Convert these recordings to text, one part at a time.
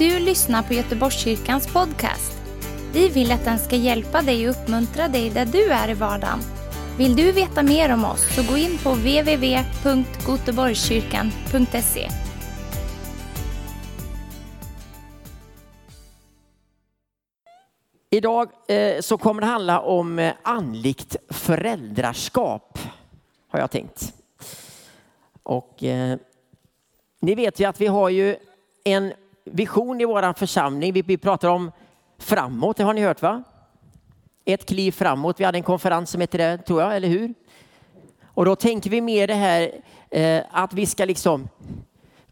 du lyssnar på Göteborgskyrkans podcast. Vi vill att den ska hjälpa dig och uppmuntra dig där du är i vardagen. Vill du veta mer om oss så gå in på www.goteborgskyrkan.se. Idag eh, så kommer det handla om eh, andligt föräldraskap, har jag tänkt. Och eh, ni vet ju att vi har ju en vision i vår församling. Vi, vi pratar om framåt, det har ni hört va? Ett kliv framåt. Vi hade en konferens som hette det, tror jag, eller hur? Och då tänker vi mer det här eh, att vi ska liksom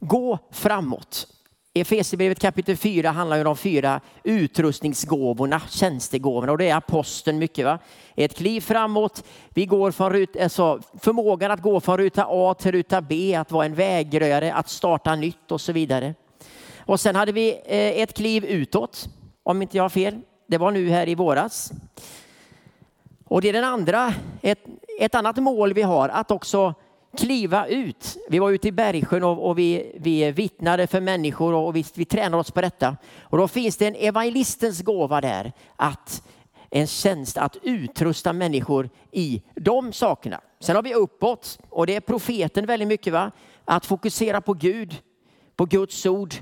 gå framåt. Efesierbrevet kapitel 4 handlar ju om de fyra utrustningsgåvorna, tjänstegåvorna och det är aposteln mycket. Va? Ett kliv framåt, vi går från rut, alltså förmågan att gå från ruta A till ruta B, att vara en vägröre, att starta nytt och så vidare. Och sen hade vi eh, ett kliv utåt, om inte jag har fel. Det var nu här i våras. Och det är den andra, ett, ett annat mål vi har, att också kliva ut. Vi var ute i Bergsjön och, och vi, vi vittnade för människor och vi, vi tränar oss på detta. Och då finns det en evangelistens gåva där, att en tjänst att utrusta människor i de sakerna. Sen har vi uppåt och det är profeten väldigt mycket, va? att fokusera på Gud, på Guds ord.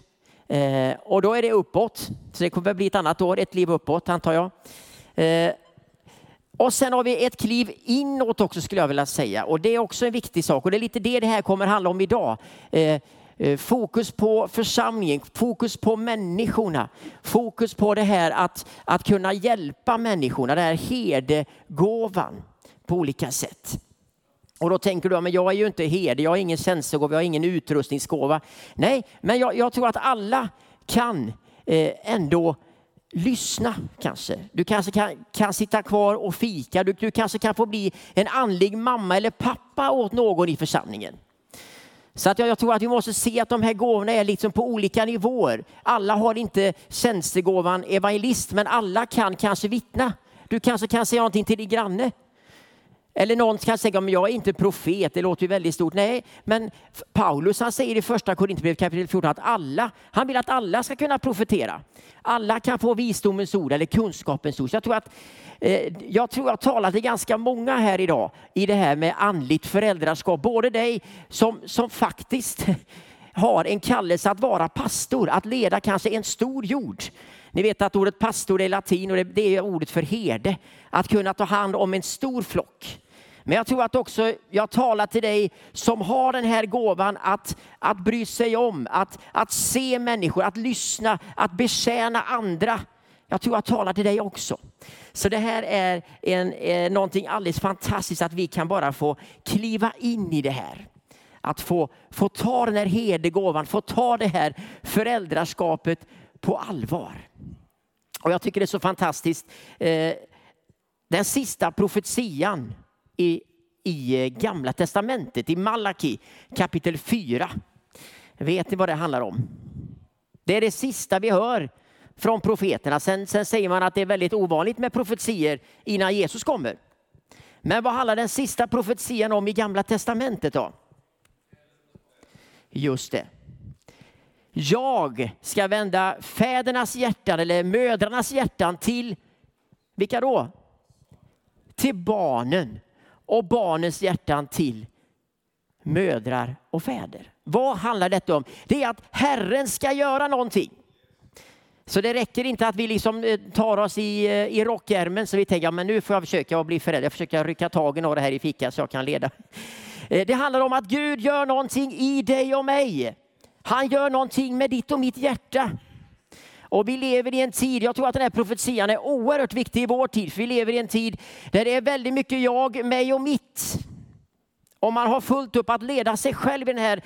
Eh, och då är det uppåt, så det kommer att bli ett annat år, ett liv uppåt antar jag. Eh, och sen har vi ett kliv inåt också skulle jag vilja säga. Och det är också en viktig sak. Och det är lite det det här kommer handla om idag. Eh, eh fokus på församlingen, fokus på människorna. Fokus på det här att, att kunna hjälpa människorna, det här herdegåvan på olika sätt. Och då tänker du, men jag är ju inte herde, jag har ingen tjänstegåva, jag har ingen utrustningsgåva. Nej, men jag, jag tror att alla kan eh, ändå lyssna kanske. Du kanske kan, kan sitta kvar och fika. Du, du kanske kan få bli en andlig mamma eller pappa åt någon i församlingen. Så att jag, jag, tror att vi måste se att de här gåvorna är liksom på olika nivåer. Alla har inte tjänstegåvan evangelist, men alla kan kanske vittna. Du kanske kan säga någonting till din granne. Eller någon kan säga, men jag är inte profet, det låter ju väldigt stort. Nej, men Paulus han säger i första Korintierbrevet kapitel 14 att alla, han vill att alla ska kunna profetera. Alla kan få visdomens ord eller kunskapens ord. Så jag tror att eh, jag tror jag talar till ganska många här idag i det här med andligt föräldraskap. Både dig som, som faktiskt har en kallelse att vara pastor, att leda kanske en stor jord. Ni vet att ordet pastor är latin och det är ordet för herde. Att kunna ta hand om en stor flock. Men jag tror att också jag talar till dig som har den här gåvan att, att bry sig om, att, att se människor, att lyssna, att betjäna andra. Jag tror jag talar till dig också. Så det här är en, eh, någonting alldeles fantastiskt att vi kan bara få kliva in i det här. Att få, få ta den här herdegåvan, få ta det här föräldraskapet på allvar. Och jag tycker det är så fantastiskt. Eh, den sista profetian i, i eh, Gamla Testamentet, i Malaki kapitel 4. Vet ni vad det handlar om? Det är det sista vi hör från profeterna. Sen, sen säger man att det är väldigt ovanligt med profetier innan Jesus kommer. Men vad handlar den sista profetian om i Gamla Testamentet då? Just det. Jag ska vända fädernas hjärtan eller mödrarnas hjärtan till, vilka då? Till barnen och barnens hjärtan till mödrar och fäder. Vad handlar detta om? Det är att Herren ska göra någonting. Så det räcker inte att vi liksom eh, tar oss i, eh, i rockärmen så vi tänker, ja, men nu får jag försöka bli förälder. Jag försöker rycka tag i några här i fickan så jag kan leda. Eh, det handlar om att Gud gör någonting i dig och mig. Han gör någonting med ditt och mitt hjärta. Och vi lever i en tid, jag tror att den här profetian är oerhört viktig i vår tid, för vi lever i en tid där det är väldigt mycket jag, mig och mitt. Om man har fullt upp att leda sig själv i den här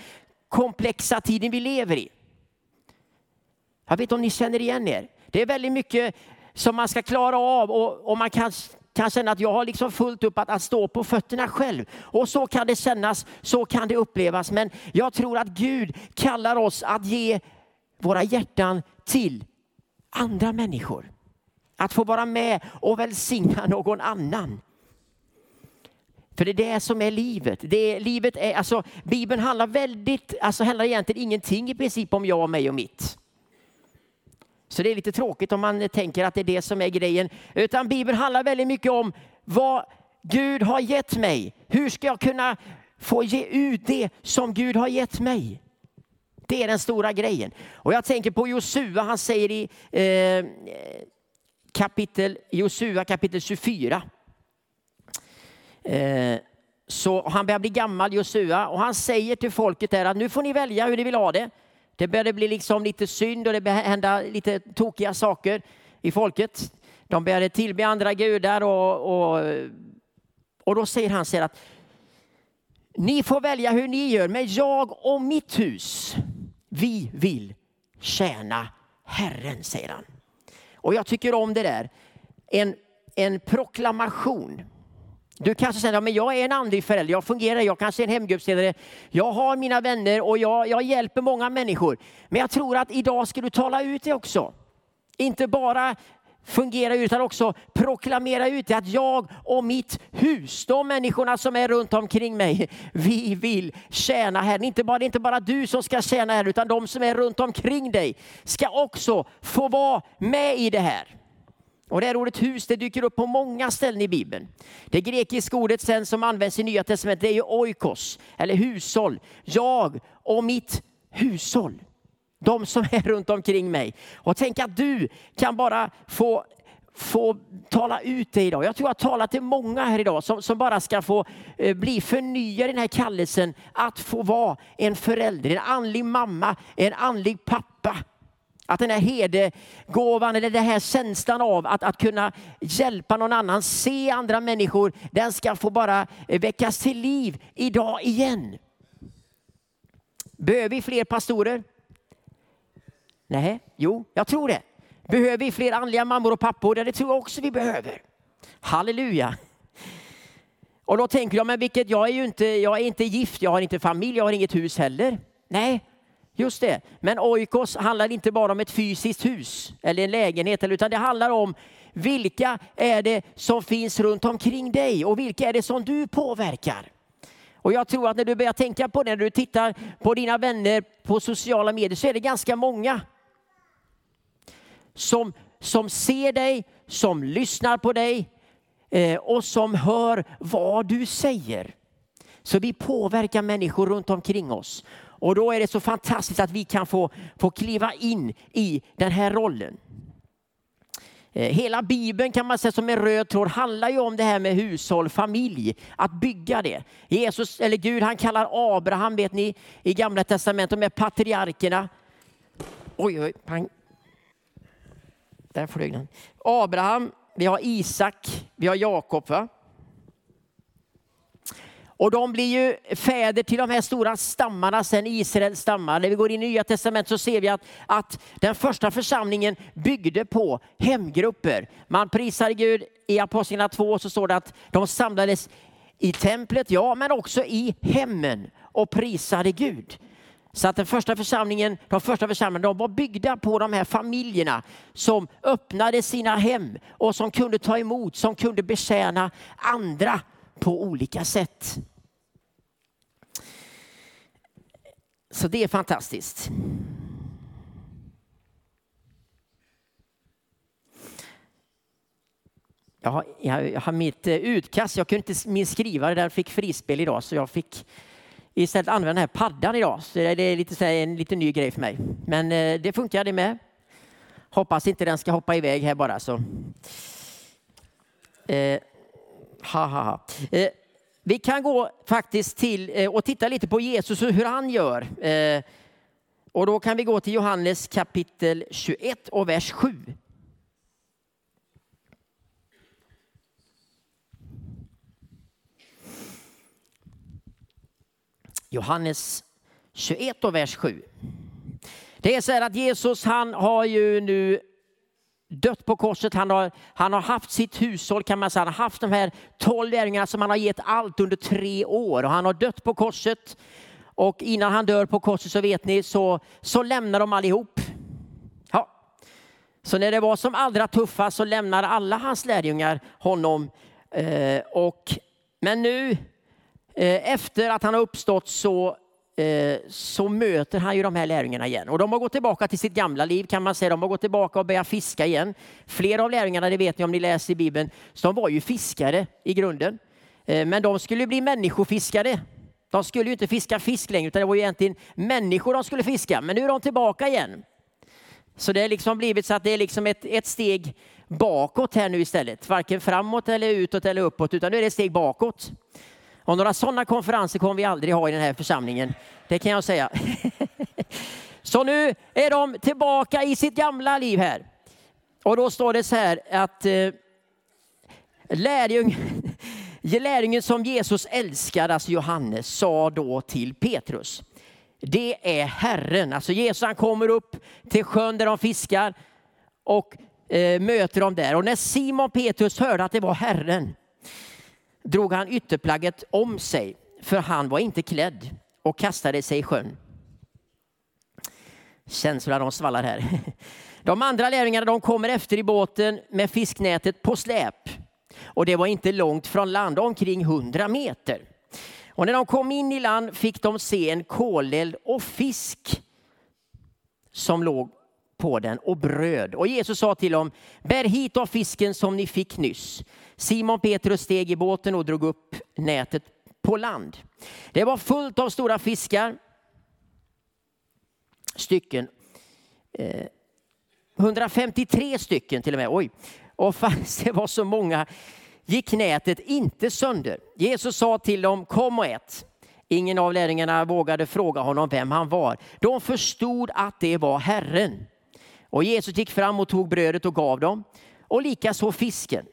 komplexa tiden vi lever i. Jag vet om ni känner igen er. Det är väldigt mycket som man ska klara av och, och man kan, kan känna att jag har liksom fullt upp att, att stå på fötterna själv. Och så kan det kännas, så kan det upplevas. Men jag tror att Gud kallar oss att ge våra hjärtan till andra människor. Att få vara med och välsigna någon annan. För det är det som är livet. Det är, livet är, alltså, Bibeln handlar väldigt, alltså handlar egentligen ingenting i princip om jag, mig och mitt. Så det är lite tråkigt om man tänker att det är det som är grejen. Utan Bibeln handlar väldigt mycket om vad Gud har gett mig. Hur ska jag kunna få ge ut det som Gud har gett mig? Det är den stora grejen. Och jag tänker på Josua, han säger i eh, kapitel, Josua kapitel 24. Eh, så han börjar bli gammal, Josua, och han säger till folket där att nu får ni välja hur ni vill ha det. Det började bli liksom lite synd och det började hända lite tokiga saker i folket. De började tillbe andra gudar och, och, och då säger han så här att ni får välja hur ni gör, men jag och mitt hus, vi vill tjäna Herren, säger han. Och jag tycker om det där. En, en proklamation. Du kanske säger, att jag är en andlig förälder, jag fungerar, jag kanske är en hemgruppsledare, jag har mina vänner och jag, jag hjälper många människor. Men jag tror att idag ska du tala ut det också. Inte bara fungera utan också proklamera ut det att jag och mitt hus, de människorna som är runt omkring mig, vi vill tjäna Herren. Inte bara, det är inte bara du som ska tjäna Herren utan de som är runt omkring dig ska också få vara med i det här. Och det här ordet hus det dyker upp på många ställen i Bibeln. Det grekiska ordet sen som används i Nya Testamentet är ju oikos, eller hushåll. Jag och mitt hushåll. De som är runt omkring mig. Och tänk att du kan bara få få tala ut det idag. Jag tror jag talar till många här idag som, som bara ska få eh, bli förnyade i den här kallelsen att få vara en förälder, en andlig mamma, en andlig pappa. Att den här hedegåvan, eller den här känslan av att, att kunna hjälpa någon annan, se andra människor, den ska få bara eh, väckas till liv idag igen. Behöver vi fler pastorer? Nej, jo, jag tror det. Behöver vi fler andliga mammor och pappor? Ja, det tror jag också vi behöver. Halleluja. Och då tänker jag, men vilket, jag är ju inte, jag är inte gift, jag har inte familj, jag har inget hus heller. Nej, just det. Men oikos handlar inte bara om ett fysiskt hus eller en lägenhet, utan det handlar om vilka är det som finns runt omkring dig och vilka är det som du påverkar. Och jag tror att när du börjar tänka på det, när du tittar på dina vänner på sociala medier så är det ganska många som, som ser dig, som lyssnar på dig eh, och som hör vad du säger. Så vi påverkar människor runt omkring oss. Och då är det så fantastiskt att vi kan få, få kliva in i den här rollen. Eh, hela Bibeln kan man säga som en röd tråd handlar ju om det här med hushåll, familj, att bygga det. Jesus, eller Gud, han kallar Abraham, vet ni, i gamla testamentet, de är patriarkerna. Oj, oj, pang. Där flög den. Abraham, vi har Isak, vi har Jakob. Va? Och de blir ju fäder till de här stora stammarna, sen Israels stammar. När vi går in i Nya Testamentet så ser vi att, att den första församlingen byggde på hemgrupper. Man prisade Gud. I Apostlarna 2 så står det att de samlades i templet, ja, men också i hemmen och prisade Gud. Så att den första församlingen, de första församlingarna de var byggda på de här familjerna som öppnade sina hem och som kunde ta emot, som kunde betjäna andra på olika sätt. Så det är fantastiskt. Jag har, jag har mitt eh, utkast, jag kunde inte min skrivare där fick frispel idag så jag fick istället använda den här paddan idag. Så det är lite, så här, en lite ny grej för mig. Men eh, det funkar det med. Hoppas inte den ska hoppa iväg här bara. Så. Eh, ha, ha, ha. Eh, vi kan gå faktiskt till eh, och titta lite på Jesus och hur han gör. Eh, och då kan vi gå till Johannes kapitel 21 och vers 7. Johannes 21 och vers 7. Det är så här att Jesus han har ju nu dött på korset. Han har, han har haft sitt hushåll kan man säga. Han har haft de här tolv lärjungarna som han har gett allt under tre år och han har dött på korset. Och innan han dör på korset så vet ni så, så lämnar de allihop. Ja. Så när det var som allra tuffast så lämnar alla hans lärjungar honom. Eh, och, men nu Eh, efter att han har uppstått så eh, så möter han ju de här lärjungarna igen. Och de har gått tillbaka till sitt gamla liv kan man säga. De har gått tillbaka och börjat fiska igen. Flera av lärjungarna, det vet ni om ni läser i Bibeln, så de var ju fiskare i grunden. Eh, men de skulle bli människofiskare. De skulle ju inte fiska fisk längre, utan det var ju egentligen människor de skulle fiska. Men nu är de tillbaka igen. Så det har liksom blivit så att det är liksom ett, ett steg bakåt här nu istället. Varken framåt eller utåt eller uppåt, utan nu är det ett steg bakåt. Och några sådana konferenser kommer vi aldrig ha i den här församlingen. Det kan jag säga. Så nu är de tillbaka i sitt gamla liv här. Och då står det så här att eh, lärjung, lärjungen som Jesus älskade, alltså Johannes, sa då till Petrus. Det är Herren. Alltså Jesus han kommer upp till sjön där de fiskar och eh, möter dem där. Och när Simon Petrus hörde att det var Herren drog han ytterplagget om sig, för han var inte klädd och kastade sig i sjön. Känslorna de svallar här. De andra lärjungarna de kommer efter i båten med fisknätet på släp. Och det var inte långt från land, omkring 100 meter. Och när de kom in i land fick de se en koleld och fisk som låg på den och bröd. Och Jesus sa till dem, bär hit av fisken som ni fick nyss. Simon Petrus steg i båten och drog upp nätet på land. Det var fullt av stora fiskar, stycken. Eh, 153 stycken till och med. Oj. Och fast det var så många gick nätet inte sönder. Jesus sa till dem, kom och ät. Ingen av lärjungarna vågade fråga honom vem han var. De förstod att det var Herren. Och Jesus gick fram och tog brödet och gav dem, och likaså fisken.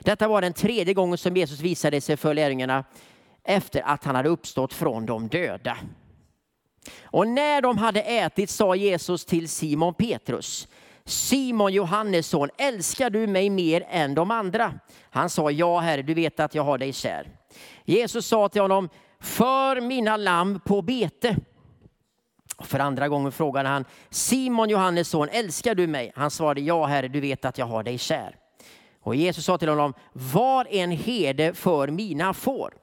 Detta var den tredje gången som Jesus visade sig för lärjungarna efter att han hade uppstått från de döda. Och när de hade ätit sa Jesus till Simon Petrus, Simon Johannes son, älskar du mig mer än de andra? Han sa, ja herre, du vet att jag har dig kär. Jesus sa till honom, för mina lamm på bete. För andra gången frågade han, Simon Johannes son, älskar du mig? Han svarade, ja herre, du vet att jag har dig kär. Och Jesus sa till honom, var en herde för mina får.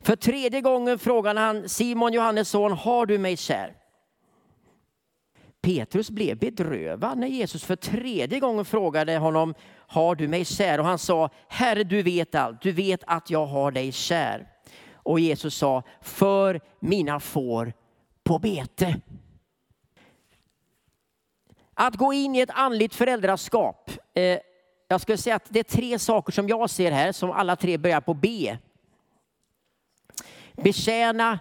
För tredje gången frågade han Simon Johannes son, har du mig kär? Petrus blev bedrövad när Jesus för tredje gången frågade honom, har du mig kär? Och han sa, Herre du vet allt, du vet att jag har dig kär. Och Jesus sa, för mina får på bete. Att gå in i ett andligt föräldraskap eh, jag skulle säga att det är tre saker som jag ser här som alla tre börjar på B. Betjäna,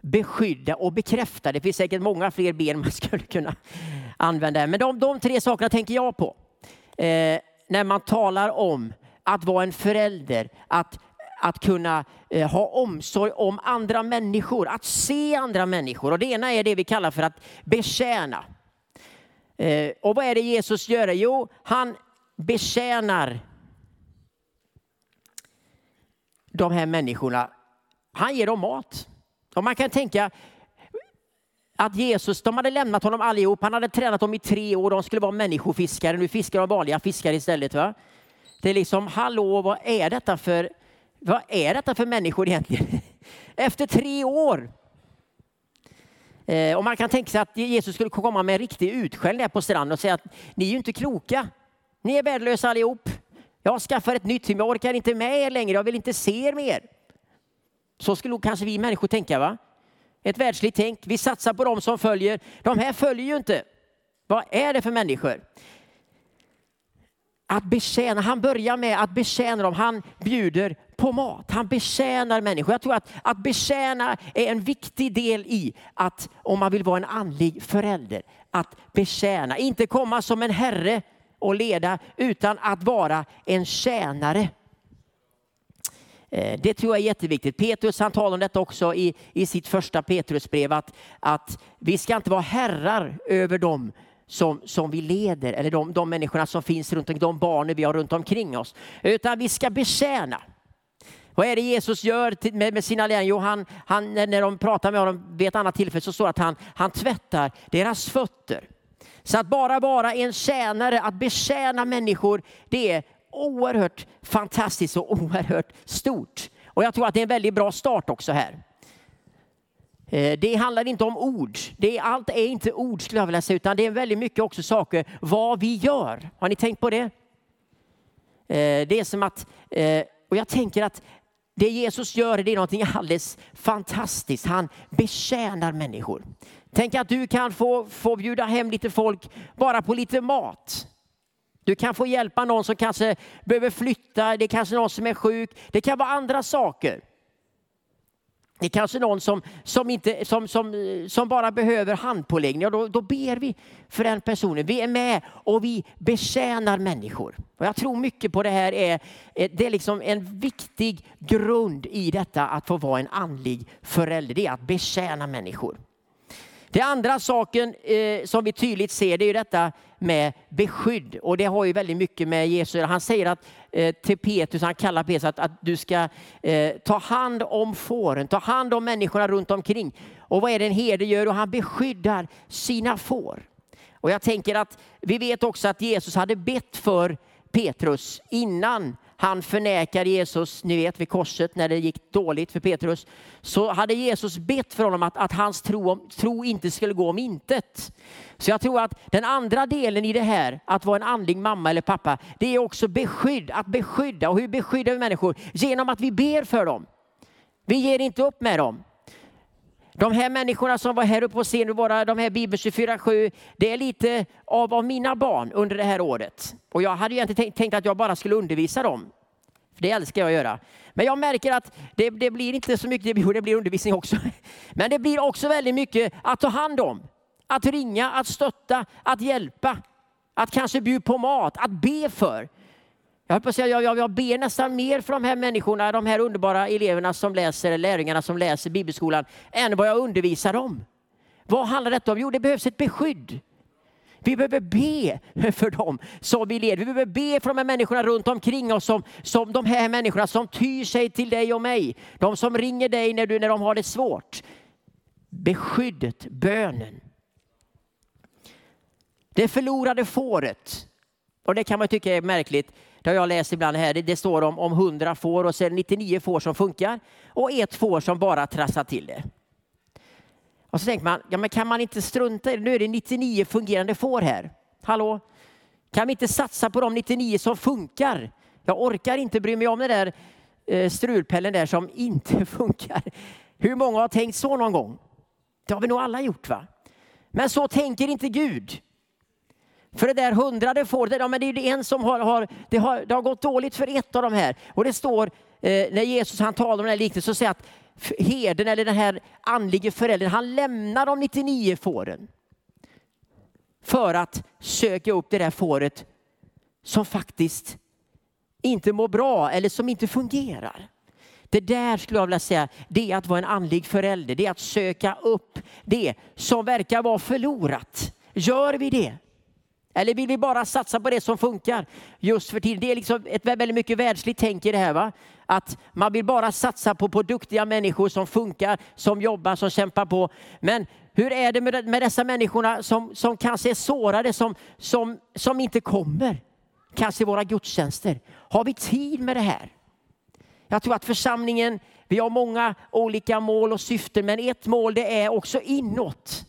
beskydda och bekräfta. Det finns säkert många fler ben man skulle kunna använda. Men de, de tre sakerna tänker jag på. Eh, när man talar om att vara en förälder, att, att kunna eh, ha omsorg om andra människor, att se andra människor. Och det ena är det vi kallar för att betjäna. Eh, och vad är det Jesus gör? Jo, han betjänar de här människorna. Han ger dem mat. Och man kan tänka att Jesus, de hade lämnat honom allihop. Han hade tränat dem i tre år. De skulle vara människofiskare. Nu fiskar de vanliga fiskare istället. Va? Det är liksom, hallå, vad är detta för, vad är detta för människor egentligen? Efter tre år. Eh, och man kan tänka sig att Jesus skulle komma med en riktig utskällning på stranden och säga att ni är ju inte kloka. Ni är värdelösa allihop. Jag skaffar ett nytt team. Jag orkar inte med er längre. Jag vill inte se er mer. Så skulle nog kanske vi människor tänka. va? Ett världsligt tänk. Vi satsar på dem som följer. De här följer ju inte. Vad är det för människor? Att betjäna, han börjar med att betjäna dem. Han bjuder på mat. Han betjänar människor. Jag tror att, att betjäna är en viktig del i att om man vill vara en andlig förälder. Att betjäna, inte komma som en herre och leda utan att vara en tjänare. Eh, det tror jag är jätteviktigt. Petrus han talar om detta också i, i sitt första Petrusbrev att, att vi ska inte vara herrar över dem som, som vi leder eller de, de människorna som finns runt omkring, de barnen vi har runt omkring oss. Utan vi ska betjäna. Vad är det Jesus gör med, med sina lärjungar? Jo, han, han, när de pratar med honom vid ett annat tillfälle så står det att han, han tvättar deras fötter. Så att bara vara en tjänare, att betjäna människor, det är oerhört fantastiskt och oerhört stort. Och jag tror att det är en väldigt bra start också här. Eh, det handlar inte om ord. Det är, allt är inte ord skulle jag vilja säga, utan det är väldigt mycket också saker vad vi gör. Har ni tänkt på det? Eh, det är som att, eh, och jag tänker att det Jesus gör det är någonting alldeles fantastiskt. Han betjänar människor. Tänk att du kan få, få bjuda hem lite folk bara på lite mat. Du kan få hjälpa någon som kanske behöver flytta, det är kanske någon som är sjuk. Det kan vara andra saker. Det är kanske någon som, som, inte, som, som, som bara behöver handpåläggning och då, då ber vi för den personen. Vi är med och vi betjänar människor. Och jag tror mycket på det här är, det är liksom en viktig grund i detta att få vara en andlig förälder. Det är att betjäna människor. Det andra saken eh, som vi tydligt ser det är ju detta med beskydd och det har ju väldigt mycket med Jesus Han säger att eh, till Petrus, han kallar Petrus att, att du ska eh, ta hand om fåren, ta hand om människorna runt omkring. Och vad är det en herde gör? Och han beskyddar sina får. Och jag tänker att vi vet också att Jesus hade bett för Petrus innan han förnekar Jesus, ni vet vid korset när det gick dåligt för Petrus, så hade Jesus bett för honom att, att hans tro, tro inte skulle gå om intet. Så jag tror att den andra delen i det här, att vara en andlig mamma eller pappa, det är också beskydd, att beskydda. Och hur beskyddar vi människor? Genom att vi ber för dem. Vi ger inte upp med dem. De här människorna som var här uppe på scenen, våra, de här Bibel 24-7, det är lite av, av mina barn under det här året. Och jag hade egentligen tänkt, tänkt att jag bara skulle undervisa dem. För det älskar jag att göra. Men jag märker att det, det blir inte så mycket, det blir undervisning också. Men det blir också väldigt mycket att ta hand om. Att ringa, att stötta, att hjälpa. Att kanske bjuda på mat, att be för. Jag, på säga, jag, jag, jag ber nästan mer för de här människorna, de här underbara eleverna som läser, lärjungarna som läser bibelskolan, än vad jag undervisar dem. Vad handlar detta om? Jo, det behövs ett beskydd. Vi behöver be för dem som vi leder. Vi behöver be för de här människorna runt omkring oss, som, som de här människorna som tyr sig till dig och mig. De som ringer dig när, du, när de har det svårt. Beskyddet, bönen. Det förlorade fåret. Och det kan man tycka är märkligt. Det har jag läst ibland här. Det, står om, om 100 får och så är det 99 får som funkar och ett får som bara trassar till det. Och så tänker man, ja men kan man inte strunta i det? Nu är det 99 fungerande får här. Hallå? Kan vi inte satsa på de 99 som funkar? Jag orkar inte bry mig om den där eh, strulpellen där som inte funkar. Hur många har tänkt så någon gång? Det har vi nog alla gjort va? Men så tänker inte Gud. För det där hundrade fåret, ja, men det är det en som har, har, det har, det har gått dåligt för ett av de här. Och det står, eh, när Jesus han talar om den här liknelsen, så säger att herden eller den här andlige föräldern, han lämnar de 99 fåren. För att söka upp det där fåret som faktiskt inte mår bra eller som inte fungerar. Det där skulle jag vilja säga, det är att vara en andlig förälder. Det är att söka upp det som verkar vara förlorat. Gör vi det? Eller vill vi bara satsa på det som funkar just för tiden? Det är liksom ett väldigt mycket världsligt tänk i det här. Va? Att man vill bara satsa på, på duktiga människor som funkar, som jobbar, som kämpar på. Men hur är det med, med dessa människorna som, som kanske är sårade, som, som, som inte kommer? Kanske i våra gudstjänster. Har vi tid med det här? Jag tror att församlingen, vi har många olika mål och syften, men ett mål det är också inåt.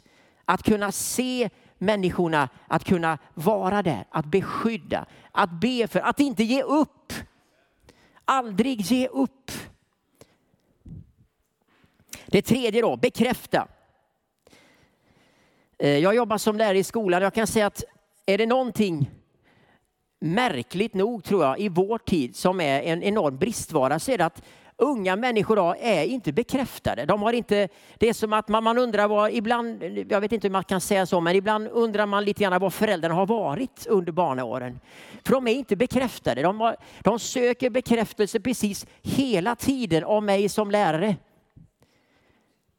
Att kunna se människorna att kunna vara där, att beskydda, att be för, att inte ge upp. Aldrig ge upp. Det tredje då, bekräfta. Eh, jag jobbar som lärare i skolan. Jag kan säga att är det någonting märkligt nog tror jag i vår tid som är en enorm bristvara så är det att unga människor idag är inte bekräftade. De har inte, det är som att man, man undrar vad, ibland, jag vet inte hur man kan säga så, men ibland undrar man lite grann vad föräldrarna har varit under barnaåren. För de är inte bekräftade. De, har, de söker bekräftelse precis hela tiden av mig som lärare.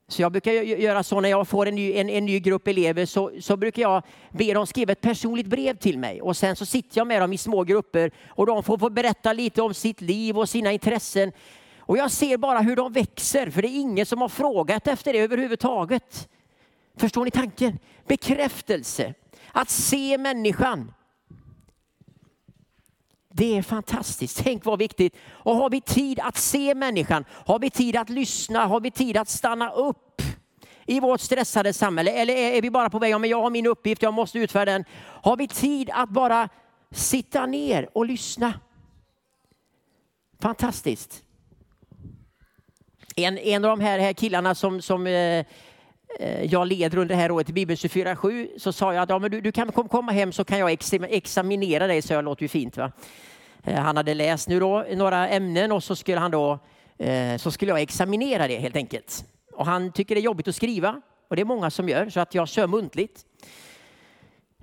Så jag brukar göra så när jag får en ny, en, en ny grupp elever så, så brukar jag be dem skriva ett personligt brev till mig och sen så sitter jag med dem i små grupper och de får, får berätta lite om sitt liv och sina intressen. Och jag ser bara hur de växer, för det är ingen som har frågat efter det överhuvudtaget. Förstår ni tanken? Bekräftelse, att se människan. Det är fantastiskt. Tänk vad viktigt. Och har vi tid att se människan, har vi tid att lyssna, har vi tid att stanna upp. i vårt stressade samhälle? Eller är vi bara på väg, ja, men jag har min uppgift, jag måste utföra den. Har vi tid att bara sitta ner och lyssna? Fantastiskt. En, en av de här, här killarna som, som eh, eh jag leder under det här året i Bibel 24-7 så sa jag att ja, men du, du kan komma hem så kan jag examinera dig, så jag låter ju fint. Va? Eh, han hade läst nu då några ämnen och så skulle, han då, eh, så skulle jag examinera det helt enkelt. Och han tycker det är jobbigt att skriva och det är många som gör så att jag kör muntligt.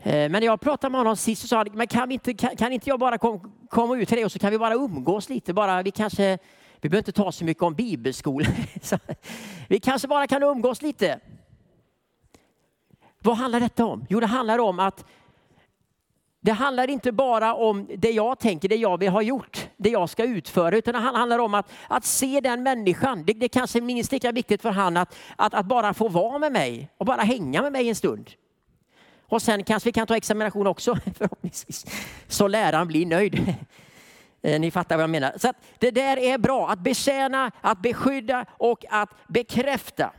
Eh, men när jag pratade med honom sist så sa han, men kan, inte, kan, kan inte jag bara kom, komma ut till dig och så kan vi bara umgås lite. Bara, vi, kanske, vi behöver inte ta så mycket om bibelskolan. vi kanske bara kan umgås lite. Vad handlar detta om? Jo, det handlar om att det handlar inte bara om det jag tänker, det jag vill ha gjort, det jag ska utföra, utan det handlar om att, att se den människan. Det, det kanske är minst lika viktigt för han att, att, att bara få vara med mig och bara hänga med mig en stund. Och sen kanske vi kan ta examination också förhoppningsvis. Så läraren blir nöjd. Eh, ni fattar vad jag menar. Så det där är bra, att betjäna, att beskydda och att bekräfta.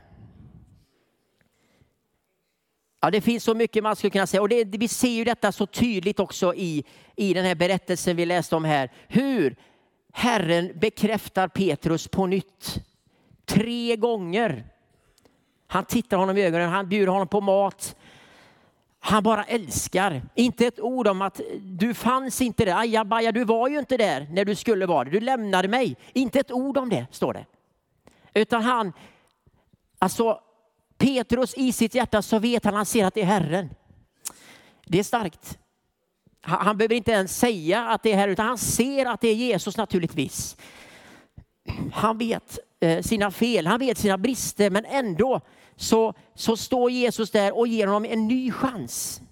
Ja, det finns så mycket man skulle kunna säga och det, vi ser ju detta så tydligt också i, i den här berättelsen vi läste om här. Hur Herren bekräftar Petrus på nytt. Tre gånger. Han tittar honom i ögonen, han bjuder honom på mat. Han bara älskar. Inte ett ord om att du fanns inte där. Ajabaja, du var ju inte där när du skulle vara det. Du lämnade mig. Inte ett ord om det, står det. Utan han, alltså Petrus i sitt hjärta så vet han, han ser att det är Herren. Det är starkt. Han behöver inte ens säga att det är Herren, utan han ser att det är Jesus naturligtvis. Han vet Eh, sina fel, han vet sina brister, men ändå så, så står Jesus där och ger honom en ny chans.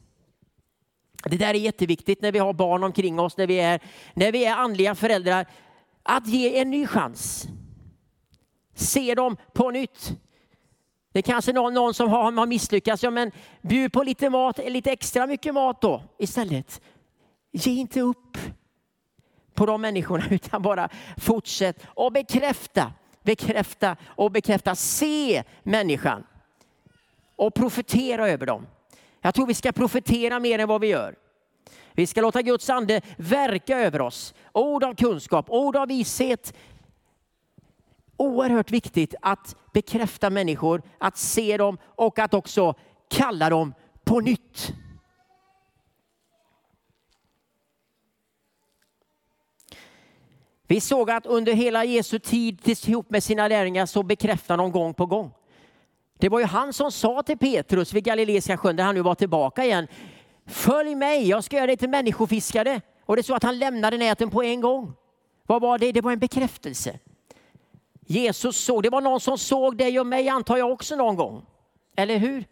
Det där är jätteviktigt när vi har barn omkring oss, när vi är, när vi är andliga föräldrar. Att ge en ny chans. Se dem på nytt. Det är kanske någon, någon som har, har misslyckats. Ja, men bjud på lite mat, lite extra mycket mat då istället. Ge inte upp på de människorna utan bara fortsätt och bekräfta, bekräfta och bekräfta. Se människan och profetera över dem. Jag tror vi ska profetera mer än vad vi gör. Vi ska låta Guds ande verka över oss. Ord av kunskap, ord av vishet, oerhört viktigt att bekräfta människor, att se dem och att också kalla dem på nytt. Vi såg att under hela Jesu tid tillsammans med sina lärjungar så bekräftade de gång på gång. Det var ju han som sa till Petrus vid Galileiska sjön där han nu var tillbaka igen. Följ mig, jag ska göra dig till människofiskare. Och det är så att han lämnade näten på en gång. Vad var det? Det var en bekräftelse. Jesus såg, det var någon som såg dig och mig antar jag också någon gång. Eller hur?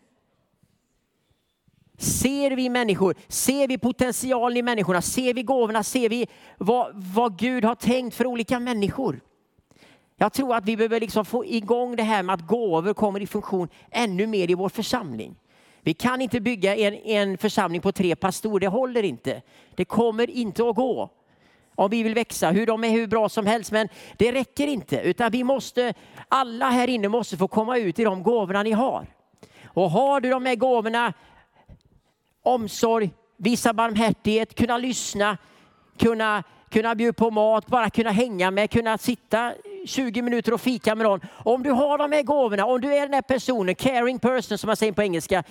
Ser vi människor, ser vi potentialen i människorna, ser vi gåvorna, ser vi vad, vad Gud har tänkt för olika människor. Jag tror att vi behöver liksom få igång det här med att gåvor kommer i funktion ännu mer i vår församling. Vi kan inte bygga en, en församling på tre pastorer, det håller inte. Det kommer inte att gå om vi vill växa, hur de är hur bra som helst. Men det räcker inte, utan vi måste, alla här inne måste få komma ut i de gåvorna ni har. Och har du de här gåvorna, omsorg, visa barmhärtighet, kunna lyssna, kunna, kunna bjuda på mat, bara kunna hänga med, kunna sitta 20 minuter och fika med någon. Om du har de här gåvorna, om du är den här personen, caring person som man säger på engelska.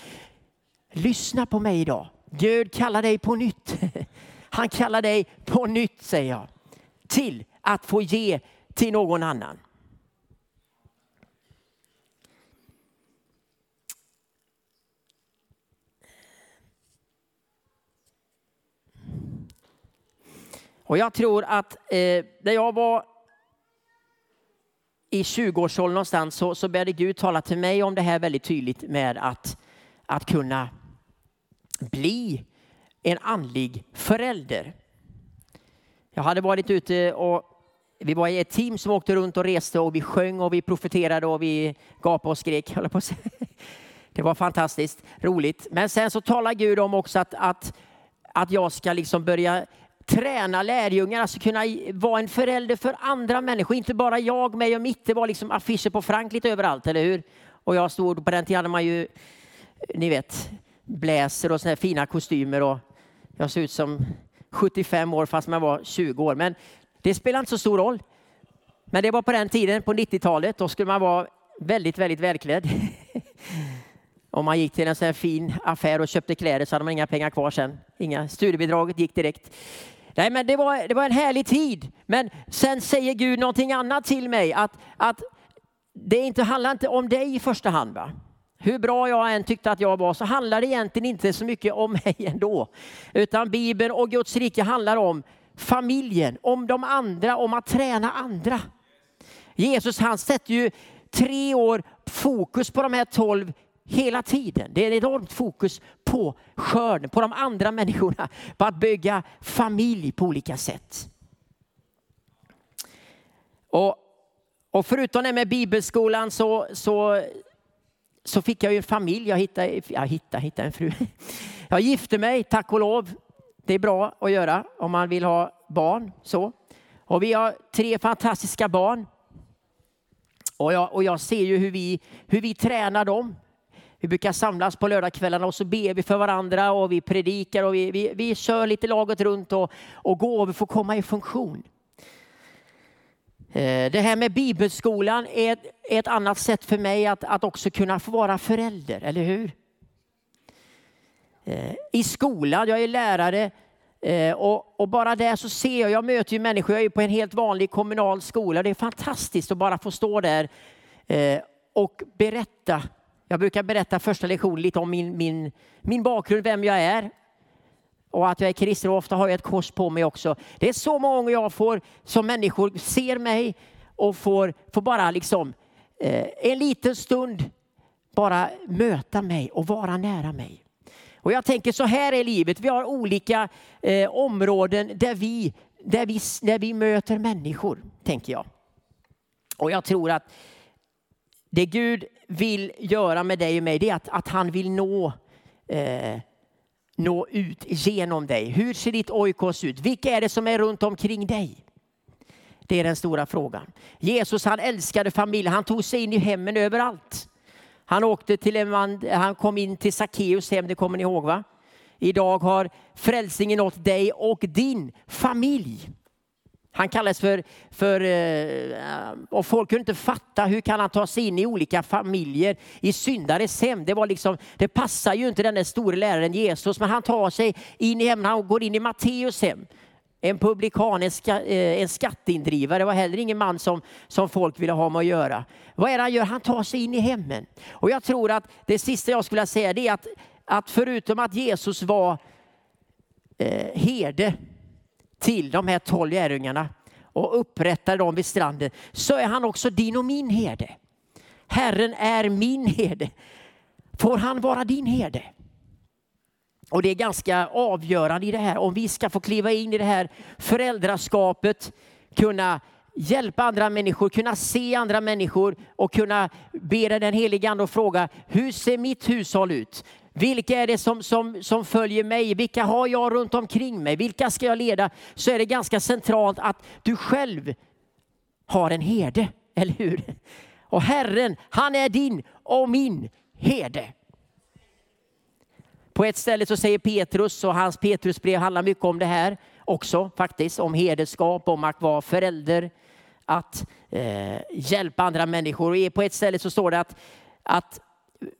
Lyssna på mig idag. Gud kallar dig på nytt. Han kallar dig på nytt, säger jag, till att få ge till någon annan. Och jag tror att eh, när jag var i 20-årsåldern någonstans så, så började Gud tala till mig om det här väldigt tydligt med att, att kunna bli en andlig förälder. Jag hade varit ute och vi var i ett team som åkte runt och reste och vi sjöng och vi profeterade och vi gapade och skrek. På Det var fantastiskt roligt. Men sen så talar Gud om också att, att, att jag ska liksom börja träna lärjungar, alltså kunna vara en förälder för andra människor. Inte bara jag, mig och mitt. Det var liksom affischer på Frank lite överallt, eller hur? Och jag stod, på den tiden hade man ju, eh, ni vet, bläser och såna här fina kostymer och jag såg ut som 75 år fast man var 20 år. Men det spelar inte så stor roll. Men det var på den tiden, på 90-talet, då skulle man vara väldigt, väldigt välklädd. Om man gick till en sån här fin affär och köpte kläder så hade man inga pengar kvar sen. Inga studiebidraget gick direkt. Nej, men det var, det var en härlig tid. Men sen säger Gud någonting annat till mig. Att, att det inte handlar inte om dig i första hand. Va? Hur bra jag än tyckte att jag var så handlar det egentligen inte så mycket om mig ändå. Utan Bibeln och Guds rike handlar om familjen, om de andra, om att träna andra. Jesus han sätter ju tre år fokus på de här tolv hela tiden. Det är ett enormt fokus på skörden, på de andra människorna, på att bygga familj på olika sätt. Och, och förutom det med bibelskolan så, så, så fick jag ju en familj. Jag hittade, jag hittade, hittade en fru. Jag gifte mig, tack och lov. Det är bra att göra om man vill ha barn. Så. Och vi har tre fantastiska barn. Och jag, och jag ser ju hur vi, hur vi tränar dem. Vi brukar samlas på lördagskvällarna och så ber vi för varandra och vi predikar och vi, vi, vi kör lite laget runt och, och går. Vi får komma i funktion. Eh, det här med bibelskolan är ett, annat sätt för mig att, att också kunna få vara förälder, eller hur? Eh, I skolan, jag är lärare eh, och, och, bara där så ser jag, jag möter ju människor, jag är på en helt vanlig kommunal skola. Det är fantastiskt att bara få stå där och berätta jag brukar berätta första lektionen lite om min, min, min bakgrund, vem jag är och att jag är kristen och ofta har jag ett kors på mig också. Det är så många gånger jag får som människor ser mig och får, får bara liksom eh, en liten stund bara möta mig och vara nära mig. Och jag tänker så här är livet. Vi har olika eh, områden där vi, där, vi, där vi möter människor, tänker jag. Och jag tror att det Gud vill göra med dig och mig, det är att, att han vill nå, eh, nå ut genom dig. Hur ser ditt oikos ut? Vilka är det som är runt omkring dig? Det är den stora frågan. Jesus han älskade familjen, han tog sig in i hemmen överallt. Han, åkte till en man, han kom in till Sackeus hem, det kommer ni ihåg va? Idag har frälsningen nått dig och din familj. Han kallades för, för eh, och folk kunde inte fatta hur kan han ta sig in i olika familjer i syndares hem. Det, var liksom, det passar ju inte den där store läraren Jesus, men han tar sig in i hemmen, han går in i Matteus hem. En publikan, en, ska, eh, en skatteindrivare var heller ingen man som, som folk ville ha med att göra. Vad är det han gör? Han tar sig in i hemmen. Och jag tror att det sista jag skulle säga är att, att förutom att Jesus var eh, herde till de här tolv lärjungarna och upprättade dem vid stranden så är han också din och min herde. Herren är min herde. Får han vara din herde? Och det är ganska avgörande i det här om vi ska få kliva in i det här föräldraskapet, kunna hjälpa andra människor, kunna se andra människor och kunna be den helige Ande och fråga hur ser mitt hushåll ut? Vilka är det som, som, som följer mig? Vilka har jag runt omkring mig? Vilka ska jag leda? Så är det ganska centralt att du själv har en herde, eller hur? Och Herren, han är din och min herde. På ett ställe så säger Petrus, och hans Petrusbrev handlar mycket om det här också faktiskt, om hederskap, om att vara förälder, att eh, hjälpa andra människor. Och på ett ställe så står det att, att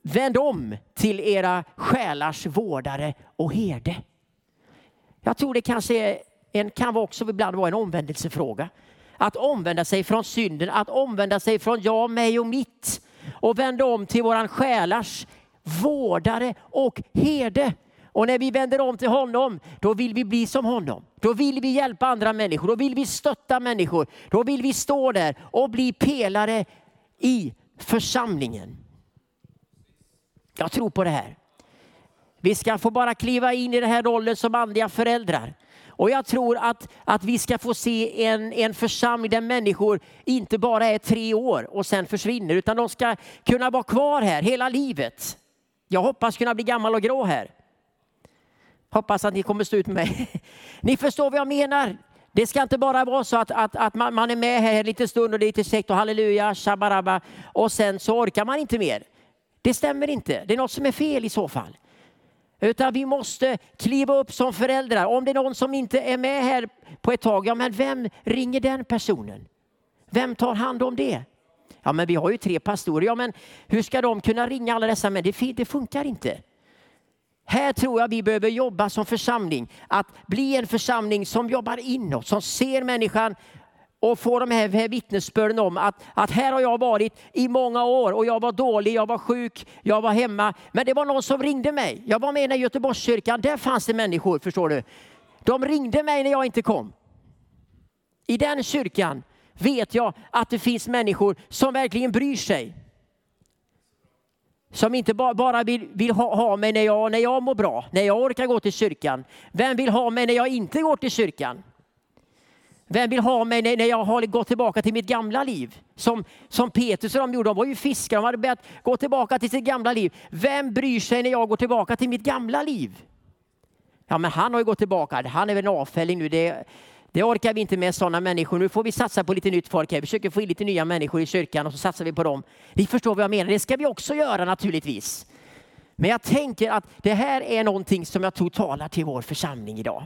vänd om till era själars vårdare och herde. Jag tror det kanske en, kan också ibland vara en omvändelsefråga. Att omvända sig från synden, att omvända sig från jag, mig och mitt och vända om till våran själars vårdare och herde. Och när vi vänder om till honom, då vill vi bli som honom. Då vill vi hjälpa andra människor, då vill vi stötta människor. Då vill vi stå där och bli pelare i församlingen. Jag tror på det här. Vi ska få bara kliva in i den här rollen som andliga föräldrar. Och jag tror att, att vi ska få se en, en församling där människor inte bara är tre år och sen försvinner, utan de ska kunna vara kvar här hela livet. Jag hoppas kunna bli gammal och grå här. Hoppas att ni kommer stå ut med mig. Ni förstår vad jag menar. Det ska inte bara vara så att, att, att man, man är med här en liten stund och det är lite sekt och halleluja, shabarabba och sen så orkar man inte mer. Det stämmer inte. Det är något som är fel i så fall. Utan vi måste kliva upp som föräldrar. Om det är någon som inte är med här på ett tag, ja men vem ringer den personen? Vem tar hand om det? Ja men vi har ju tre pastorer, ja men hur ska de kunna ringa alla dessa människor? Det funkar inte. Här tror jag vi behöver jobba som församling. Att bli en församling som jobbar inåt, som ser människan och få de här, här vittnesbörden om att, att här har jag varit i många år och jag var dålig, jag var sjuk, jag var hemma. Men det var någon som ringde mig. Jag var med i Göteborgskyrkan, där fanns det människor, förstår du. De ringde mig när jag inte kom. I den kyrkan vet jag att det finns människor som verkligen bryr sig. Som inte bara vill, vill ha, ha mig när jag, när jag mår bra, när jag orkar gå till kyrkan. Vem vill ha mig när jag inte går till kyrkan? Vem vill ha mig när jag har gått tillbaka till mitt gamla liv? Som, som Petrus och de gjorde, de var ju fiskare, de hade börjat gå tillbaka till sitt gamla liv. Vem bryr sig när jag går tillbaka till mitt gamla liv? Ja, men han har ju gått tillbaka, han är väl en avfälling nu. Det, det orkar vi inte med sådana människor. Nu får vi satsa på lite nytt folk här. Vi försöker få in lite nya människor i kyrkan och så satsar vi på dem. Ni förstår vad jag menar. Det ska vi också göra naturligtvis. Men jag tänker att det här är någonting som jag tror talar till vår församling idag.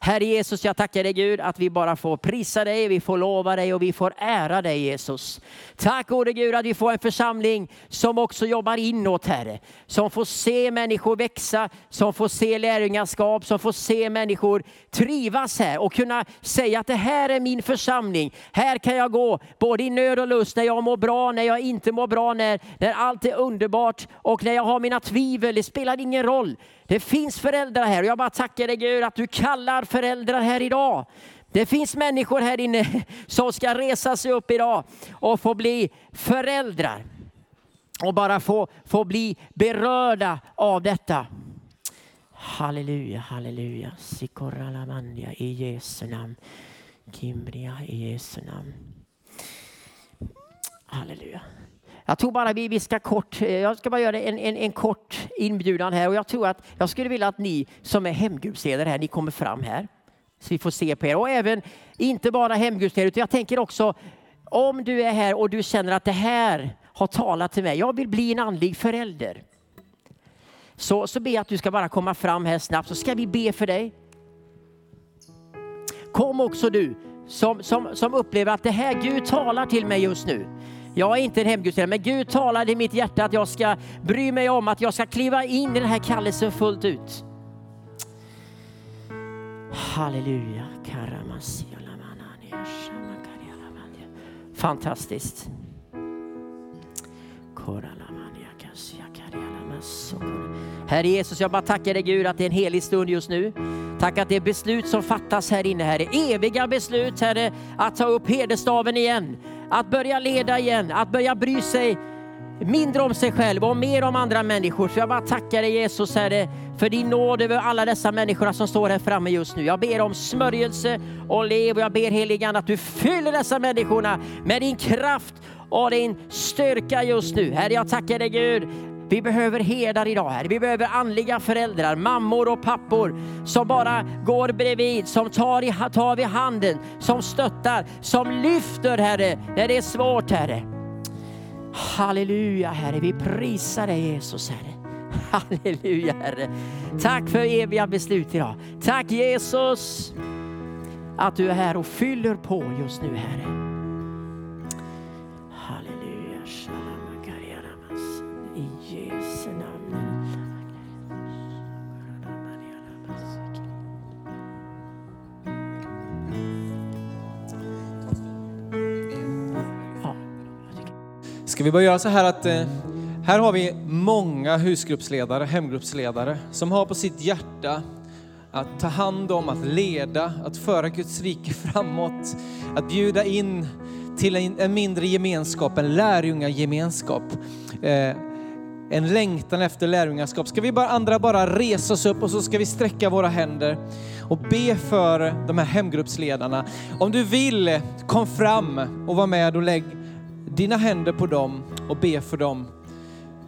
Herre Jesus, jag tackar dig Gud att vi bara får prisa dig, vi får lova dig och vi får ära dig Jesus. Tack gode Gud att vi får en församling som också jobbar inåt Herre. Som får se människor växa, som får se lärjungaskap, som får se människor trivas här och kunna säga att det här är min församling. Här kan jag gå både i nöd och lust, när jag mår bra, när jag inte mår bra, när, när allt är underbart och när jag har mina tvivel. Det spelar ingen roll. Det finns föräldrar här och jag bara tackar dig Gud att du kallar föräldrar här idag. Det finns människor här inne som ska resa sig upp idag och få bli föräldrar. Och bara få, få bli berörda av detta. Halleluja, halleluja. Sikoralamandia i Jesu namn. Kimria i Jesu namn. Halleluja. Jag tror bara vi, vi ska kort, eh, jag ska bara göra en, en, en, kort inbjudan här och jag tror att jag skulle vilja att ni som är hemgudsledare här, ni kommer fram här. Så vi får se på er. Och även, inte bara hemgudsledare utan jag tänker också om du är här och du känner att det här har talat till mig. Jag vill bli en andlig förälder. Så, så be att du ska bara komma fram här snabbt så ska vi be för dig. Kom också du som, som, som upplever att det här Gud talar till mig just nu. Jag är inte en hemgudstjänare, men Gud talade i mitt hjärta att jag ska bry mig om, att jag ska kliva in i den här kallelsen fullt ut. Halleluja. Fantastiskt. Herre Jesus, jag bara tackar dig Gud att det är en helig stund just nu. Tack att det är beslut som fattas här inne, Herre. Eviga beslut, Herre, att ta upp hederstaven igen att börja leda igen, att börja bry sig mindre om sig själv och mer om andra människor. Så jag bara tackar dig Jesus Herre för din nåd över alla dessa människor som står här framme just nu. Jag ber om smörjelse och lev och jag ber heligan att du fyller dessa människorna med din kraft och din styrka just nu. Herre, jag tackar dig Gud vi behöver herdar idag här. Vi behöver andliga föräldrar, mammor och pappor som bara går bredvid, som tar, i, tar vid handen, som stöttar, som lyfter Herre när det är svårt Herre. Halleluja Herre, vi prisar dig Jesus Herre. Halleluja Herre. Tack för eviga beslut idag. Tack Jesus att du är här och fyller på just nu Herre. Ska vi bara göra så här att eh, här har vi många husgruppsledare, hemgruppsledare som har på sitt hjärta att ta hand om, att leda, att föra Guds rike framåt, att bjuda in till en, en mindre gemenskap, en lärjungagemenskap. Eh, en längtan efter lärjungaskap. Ska vi bara andra bara resa oss upp och så ska vi sträcka våra händer och be för de här hemgruppsledarna. Om du vill, kom fram och var med och lägg dina händer på dem och be för dem.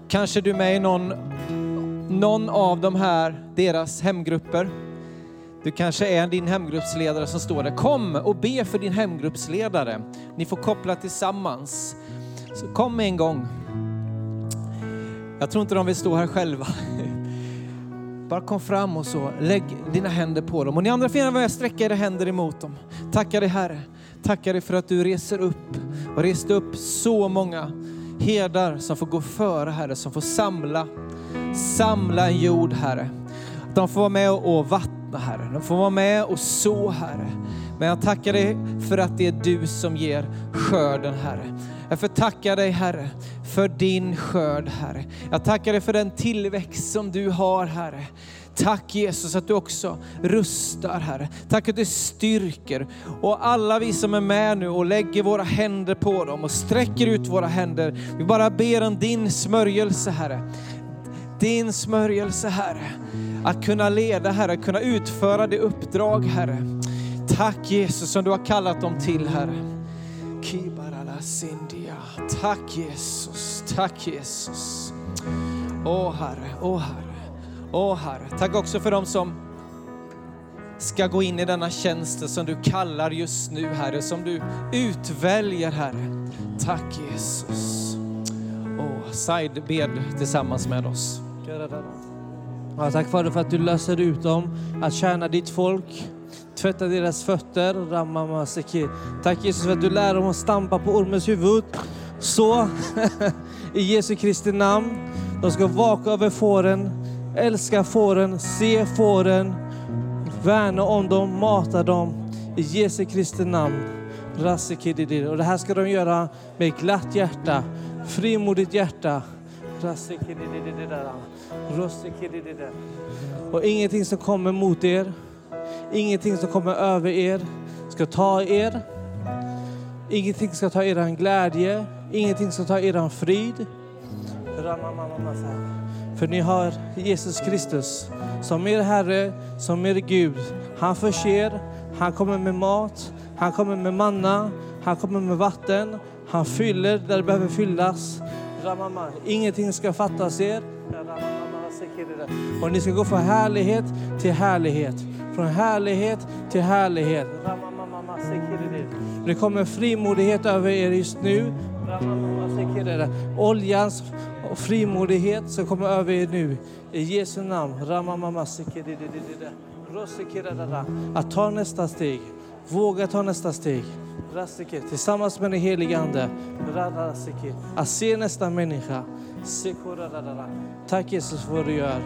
Kanske du är med i någon, någon av de här, deras hemgrupper. Du kanske är din hemgruppsledare som står där. Kom och be för din hemgruppsledare. Ni får koppla tillsammans. Så kom en gång. Jag tror inte de vill stå här själva. Bara kom fram och så lägg dina händer på dem. Och ni andra får gärna sträcka era händer emot dem. Tacka dig Herre tackar dig för att du reser upp och reste upp så många herdar som får gå före Herre, som får samla, samla en jord Herre. De får vara med och vattna Herre, de får vara med och så Herre. Men jag tackar dig för att det är du som ger skörden Herre. Jag får tacka dig Herre för din skörd Herre. Jag tackar dig för den tillväxt som du har Herre. Tack Jesus att du också rustar Herre. Tack att du styrker. Och alla vi som är med nu och lägger våra händer på dem och sträcker ut våra händer. Vi bara ber om din smörjelse Herre. Din smörjelse Herre. Att kunna leda Herre, Att kunna utföra det uppdrag Herre. Tack Jesus som du har kallat dem till Herre. Tack Jesus, tack Jesus. Åh Herre, åh Herre. Åh Herre, tack också för dem som ska gå in i denna tjänst som du kallar just nu Herre, som du utväljer Herre. Tack Jesus. Åh, Said bed tillsammans med oss. Ja, tack Fader för att du löser ut dem att tjäna ditt folk, tvätta deras fötter. Tack Jesus för att du lär dem att stampa på ormens huvud. Så, i Jesu Kristi namn, de ska vaka över fåren, älska fåren, se fåren, värna om dem, mata dem. I Jesu Kristi namn. Och det här ska de göra med glatt hjärta, frimodigt hjärta. Och ingenting som kommer mot er, ingenting som kommer över er ska ta er. Ingenting ska ta er glädje, ingenting ska ta er frid. För ni har Jesus Kristus som er Herre, som er Gud. Han förser, han kommer med mat, han kommer med manna, han kommer med vatten. Han fyller där det behöver fyllas. Ingenting ska fattas er. Och ni ska gå från härlighet till härlighet. Från härlighet till härlighet. Det kommer frimodighet över er just nu. Oljans och frimodighet som kommer över er nu. I Jesu namn. Att ta nästa steg. Våga ta nästa steg. Tillsammans med den helige Ande. Att se nästa människa. Tack Jesus för vad du gör.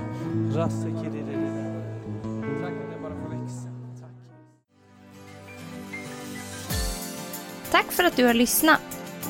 Tack för att du har lyssnat.